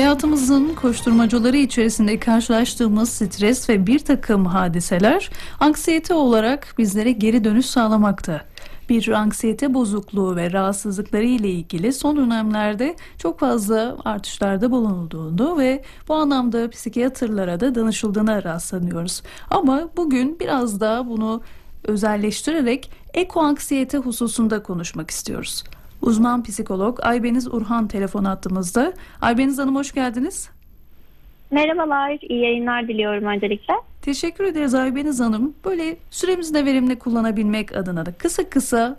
Hayatımızın koşturmacaları içerisinde karşılaştığımız stres ve bir takım hadiseler anksiyete olarak bizlere geri dönüş sağlamakta. Bir anksiyete bozukluğu ve rahatsızlıkları ile ilgili son dönemlerde çok fazla artışlarda bulunulduğunu ve bu anlamda psikiyatrlara da danışıldığına rastlanıyoruz. Ama bugün biraz daha bunu özelleştirerek ekoanksiyete hususunda konuşmak istiyoruz. Uzman psikolog Aybeniz Urhan telefon attığımızda. Aybeniz Hanım hoş geldiniz. Merhabalar, iyi yayınlar diliyorum öncelikle. Teşekkür ederiz Aybeniz Hanım. Böyle süremizi de verimli kullanabilmek adına da kısa kısa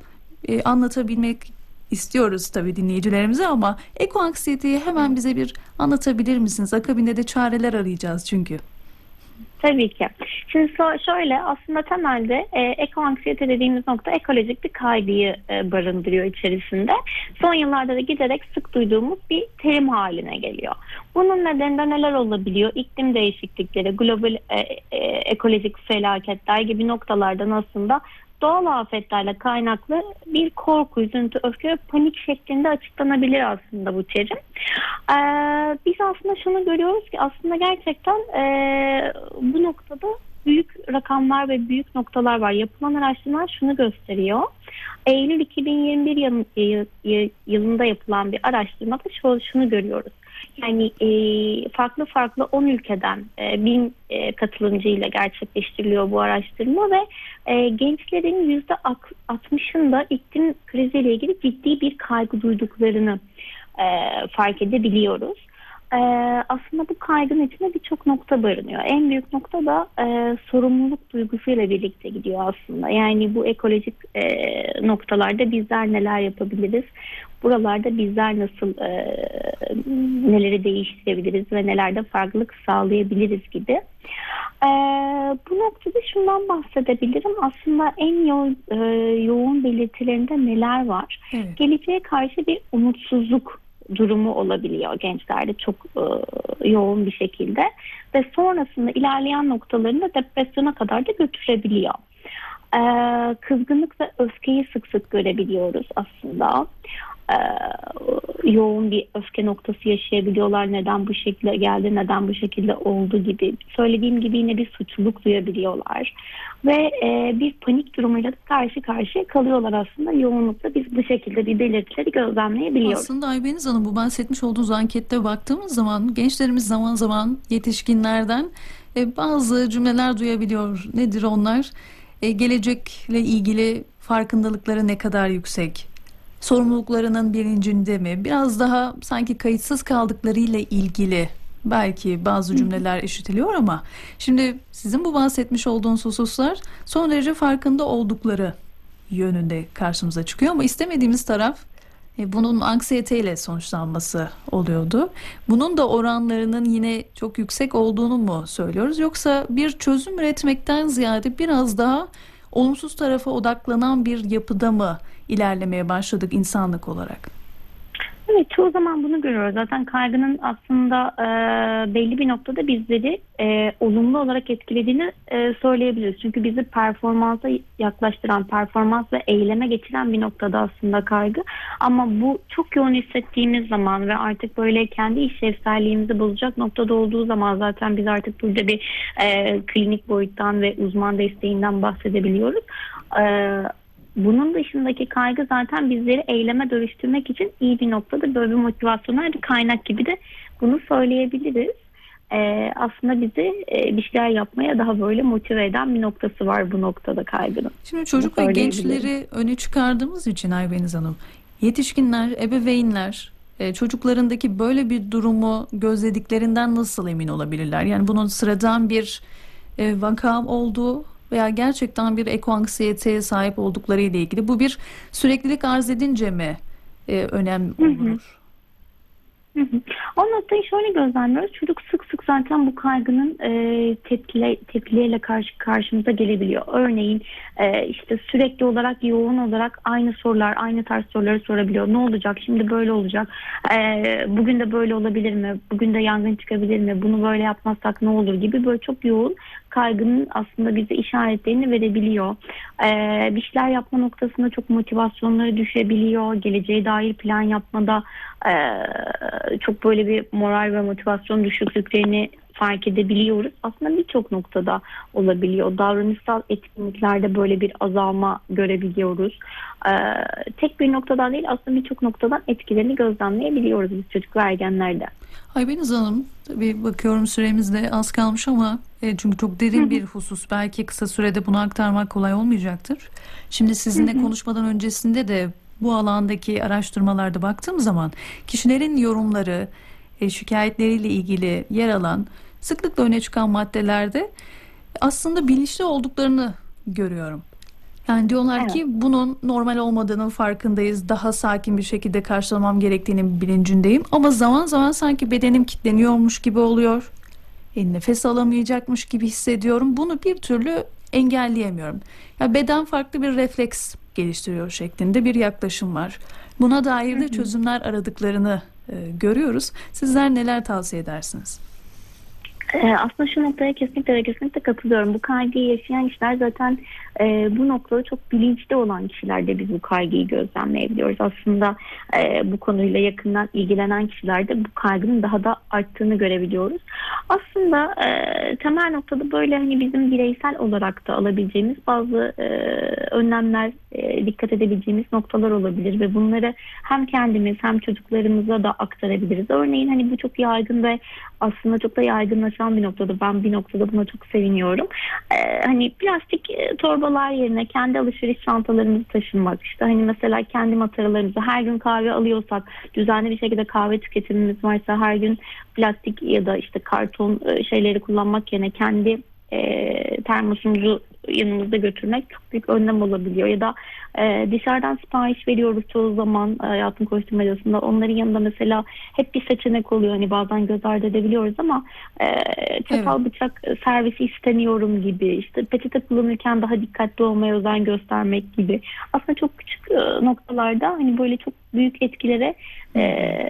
e, anlatabilmek istiyoruz tabii dinleyicilerimize ama ekoanksiyeteyi hemen bize bir anlatabilir misiniz? Akabinde de çareler arayacağız çünkü. Tabii ki. Şimdi şöyle aslında temelde e, ekoanksiyete dediğimiz nokta ekolojik bir kaygıyı e, barındırıyor içerisinde. Son yıllarda da giderek sık duyduğumuz bir terim haline geliyor. Bunun nedeninde neler olabiliyor? İklim değişiklikleri, global e, e, ekolojik felaketler gibi noktalardan aslında doğal afetlerle kaynaklı bir korku, üzüntü, öfke ve panik şeklinde açıklanabilir aslında bu terim. Ee, biz aslında şunu görüyoruz ki aslında gerçekten e, bu noktada büyük rakamlar ve büyük noktalar var. Yapılan araştırmalar şunu gösteriyor. Eylül 2021 yılında yapılan bir araştırmada şunu görüyoruz. Yani e, farklı farklı 10 ülkeden e, bin e, katılımcıyla gerçekleştiriliyor bu araştırma ve e, gençlerin %60'ında iklim kriziyle ilgili ciddi bir kaygı duyduklarını e, fark edebiliyoruz. E, aslında bu kaygının içinde birçok nokta barınıyor. En büyük nokta da e, sorumluluk duygusuyla birlikte gidiyor aslında. Yani bu ekolojik e, noktalarda bizler neler yapabiliriz? Buralarda bizler nasıl e, neleri değiştirebiliriz ve nelerde farklılık sağlayabiliriz gibi. E, bu noktada şundan bahsedebilirim. Aslında en yo e, yoğun belirtilerinde neler var? Evet. Geleceğe karşı bir umutsuzluk durumu olabiliyor gençlerde çok e, yoğun bir şekilde ve sonrasında ilerleyen noktalarında depresyona kadar da götürebiliyor. E, kızgınlık ve öfkeyi sık sık görebiliyoruz aslında yoğun bir öfke noktası yaşayabiliyorlar. Neden bu şekilde geldi, neden bu şekilde oldu gibi. Söylediğim gibi yine bir suçluluk duyabiliyorlar. Ve e, bir panik durumuyla karşı karşıya kalıyorlar aslında. Yoğunlukla biz bu şekilde bir belirtileri gözlemleyebiliyoruz. Aslında Aybeniz Hanım bu bahsetmiş olduğunuz ankette baktığımız zaman gençlerimiz zaman zaman yetişkinlerden e, bazı cümleler duyabiliyor. Nedir onlar? E, gelecekle ilgili farkındalıkları ne kadar yüksek? Sorumluluklarının bilincinde mi? Biraz daha sanki kayıtsız kaldıklarıyla ilgili belki bazı cümleler işitiliyor ama şimdi sizin bu bahsetmiş olduğunuz hususlar son derece farkında oldukları yönünde karşımıza çıkıyor ama istemediğimiz taraf e, bunun anksiyeteyle sonuçlanması oluyordu. Bunun da oranlarının yine çok yüksek olduğunu mu söylüyoruz yoksa bir çözüm üretmekten ziyade biraz daha olumsuz tarafa odaklanan bir yapıda mı ilerlemeye başladık insanlık olarak? Evet çoğu zaman bunu görüyoruz. Zaten kaygının aslında e, belli bir noktada bizleri e, olumlu olarak etkilediğini e, söyleyebiliriz. Çünkü bizi performansa yaklaştıran, performans ve eyleme geçiren bir noktada aslında kaygı. Ama bu çok yoğun hissettiğimiz zaman ve artık böyle kendi işlevselliğimizi bozacak noktada olduğu zaman zaten biz artık burada bir e, klinik boyuttan ve uzman desteğinden bahsedebiliyoruz. E, bunun dışındaki kaygı zaten bizleri eyleme dönüştürmek için iyi bir noktada böyle bir motivasyonel bir kaynak gibi de bunu söyleyebiliriz. Ee, aslında bizi e, bir şeyler yapmaya daha böyle motive eden bir noktası var bu noktada kaygının. Şimdi çocuk ve gençleri öne çıkardığımız için Aybeniz Hanım, yetişkinler, ebeveynler e, çocuklarındaki böyle bir durumu gözlediklerinden nasıl emin olabilirler? Yani bunun sıradan bir e, vakam olduğu veya gerçekten bir ekoanksiyeteye sahip oldukları ile ilgili bu bir süreklilik arz edince mi e, önem olur? Hı hı. O noktayı şöyle gözlemliyoruz. Çocuk sık sık zaten bu kaygının e, tepkile, tepkileriyle karşı karşımıza gelebiliyor. Örneğin e, işte sürekli olarak yoğun olarak aynı sorular, aynı tarz soruları sorabiliyor. Ne olacak? Şimdi böyle olacak. E, bugün de böyle olabilir mi? Bugün de yangın çıkabilir mi? Bunu böyle yapmazsak ne olur gibi böyle çok yoğun kaygının aslında bize işaretlerini verebiliyor. E, bir şeyler yapma noktasında çok motivasyonları düşebiliyor. Geleceğe dair plan yapmada e, çok böyle bir moral ve motivasyon düşüklüklerini fark edebiliyoruz. Aslında birçok noktada olabiliyor. Davranışsal etkinliklerde böyle bir azalma görebiliyoruz. Ee, tek bir noktadan değil aslında birçok noktadan etkilerini gözlemleyebiliyoruz biz çocuk ve ergenlerde. Aybeniz Hanım, tabii bakıyorum süremiz de az kalmış ama e, çünkü çok derin bir husus. Belki kısa sürede bunu aktarmak kolay olmayacaktır. Şimdi sizinle konuşmadan öncesinde de bu alandaki araştırmalarda baktığım zaman kişilerin yorumları, e, şikayetleriyle ilgili yer alan sıklıkla öne çıkan maddelerde aslında bilinçli olduklarını görüyorum. Yani diyorlar Evet. ki bunun normal olmadığının farkındayız. Daha sakin bir şekilde karşılamam gerektiğinin bilincindeyim. Ama zaman zaman sanki bedenim kilitleniyormuş gibi oluyor. E, nefes alamayacakmış gibi hissediyorum. Bunu bir türlü engelleyemiyorum. Ya beden farklı bir refleks geliştiriyor şeklinde bir yaklaşım var. Buna dair de çözümler aradıklarını e, görüyoruz. Sizler neler tavsiye edersiniz? Ee, aslında şu noktaya kesinlikle ve kesinlikle katılıyorum. Bu kaygıyı yaşayan kişiler zaten e, bu noktada çok bilinçli olan kişilerde biz bu kaygıyı gözlemleyebiliyoruz. Aslında e, bu konuyla yakından ilgilenen kişilerde bu kaygının daha da arttığını görebiliyoruz. Aslında e, temel noktada böyle hani bizim bireysel olarak da alabileceğimiz bazı e, önlemler, e, dikkat edebileceğimiz noktalar olabilir ve bunları hem kendimiz hem çocuklarımıza da aktarabiliriz. Örneğin hani bu çok yaygın ve aslında çok da yaygınlaşan bir noktada. Ben bir noktada buna çok seviniyorum. Ee, hani plastik e, torbalar yerine kendi alışveriş çantalarımızı taşınmak. İşte hani mesela kendi mataralarımızı her gün kahve alıyorsak düzenli bir şekilde kahve tüketimimiz varsa her gün plastik ya da işte karton e, şeyleri kullanmak yerine kendi e, termosumuzu yanımızda götürmek çok büyük önlem olabiliyor. Ya da e, dışarıdan sipariş veriyoruz çoğu zaman e, hayatın koşturmacasında. Onların yanında mesela hep bir seçenek oluyor. Hani bazen göz ardı edebiliyoruz ama e, çatal bıçak servisi istemiyorum gibi. işte peçete kullanırken daha dikkatli olmaya özen göstermek gibi. Aslında çok küçük e, noktalarda hani böyle çok büyük etkilere e,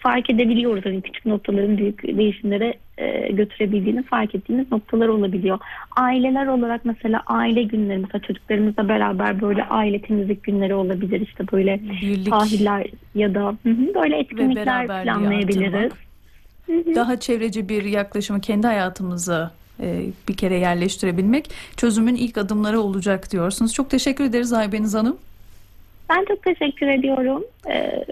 fark edebiliyoruz. Hani küçük noktaların büyük değişimlere e, götürebildiğini fark ettiğimiz noktalar olabiliyor. Aileler olarak mesela aile günleri mesela çocuklarımızla beraber böyle aile temizlik günleri olabilir. işte böyle Birlik sahiller ya da hı hı, böyle etkinlikler planlayabiliriz. artırmak. daha çevreci bir yaklaşımı kendi hayatımıza e, bir kere yerleştirebilmek çözümün ilk adımları olacak diyorsunuz. Çok teşekkür ederiz Aybeniz Hanım. Ben çok teşekkür ediyorum. Ee,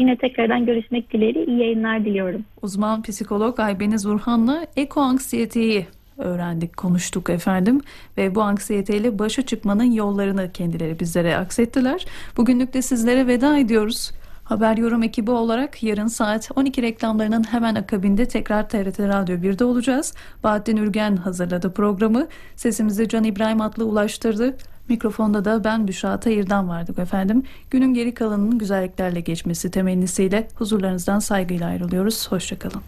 yine tekrardan görüşmek dileğiyle iyi yayınlar diliyorum. Uzman psikolog Aybeniz Urhan'la ekoanksiyeteyi öğrendik, konuştuk efendim ve bu anksiyeteyle başa çıkmanın yollarını kendileri bizlere aksettiler. Bugünlük de sizlere veda ediyoruz. Haber Yorum ekibi olarak yarın saat 12 reklamlarının hemen akabinde tekrar TRT Radyo 1'de olacağız. Bahattin Ürgen hazırladı programı. Sesimizi Can İbrahim Atlı ulaştırdı. Mikrofonda da ben Büşra Tayır'dan vardık efendim. Günün geri kalanının güzelliklerle geçmesi temennisiyle huzurlarınızdan saygıyla ayrılıyoruz. Hoşçakalın.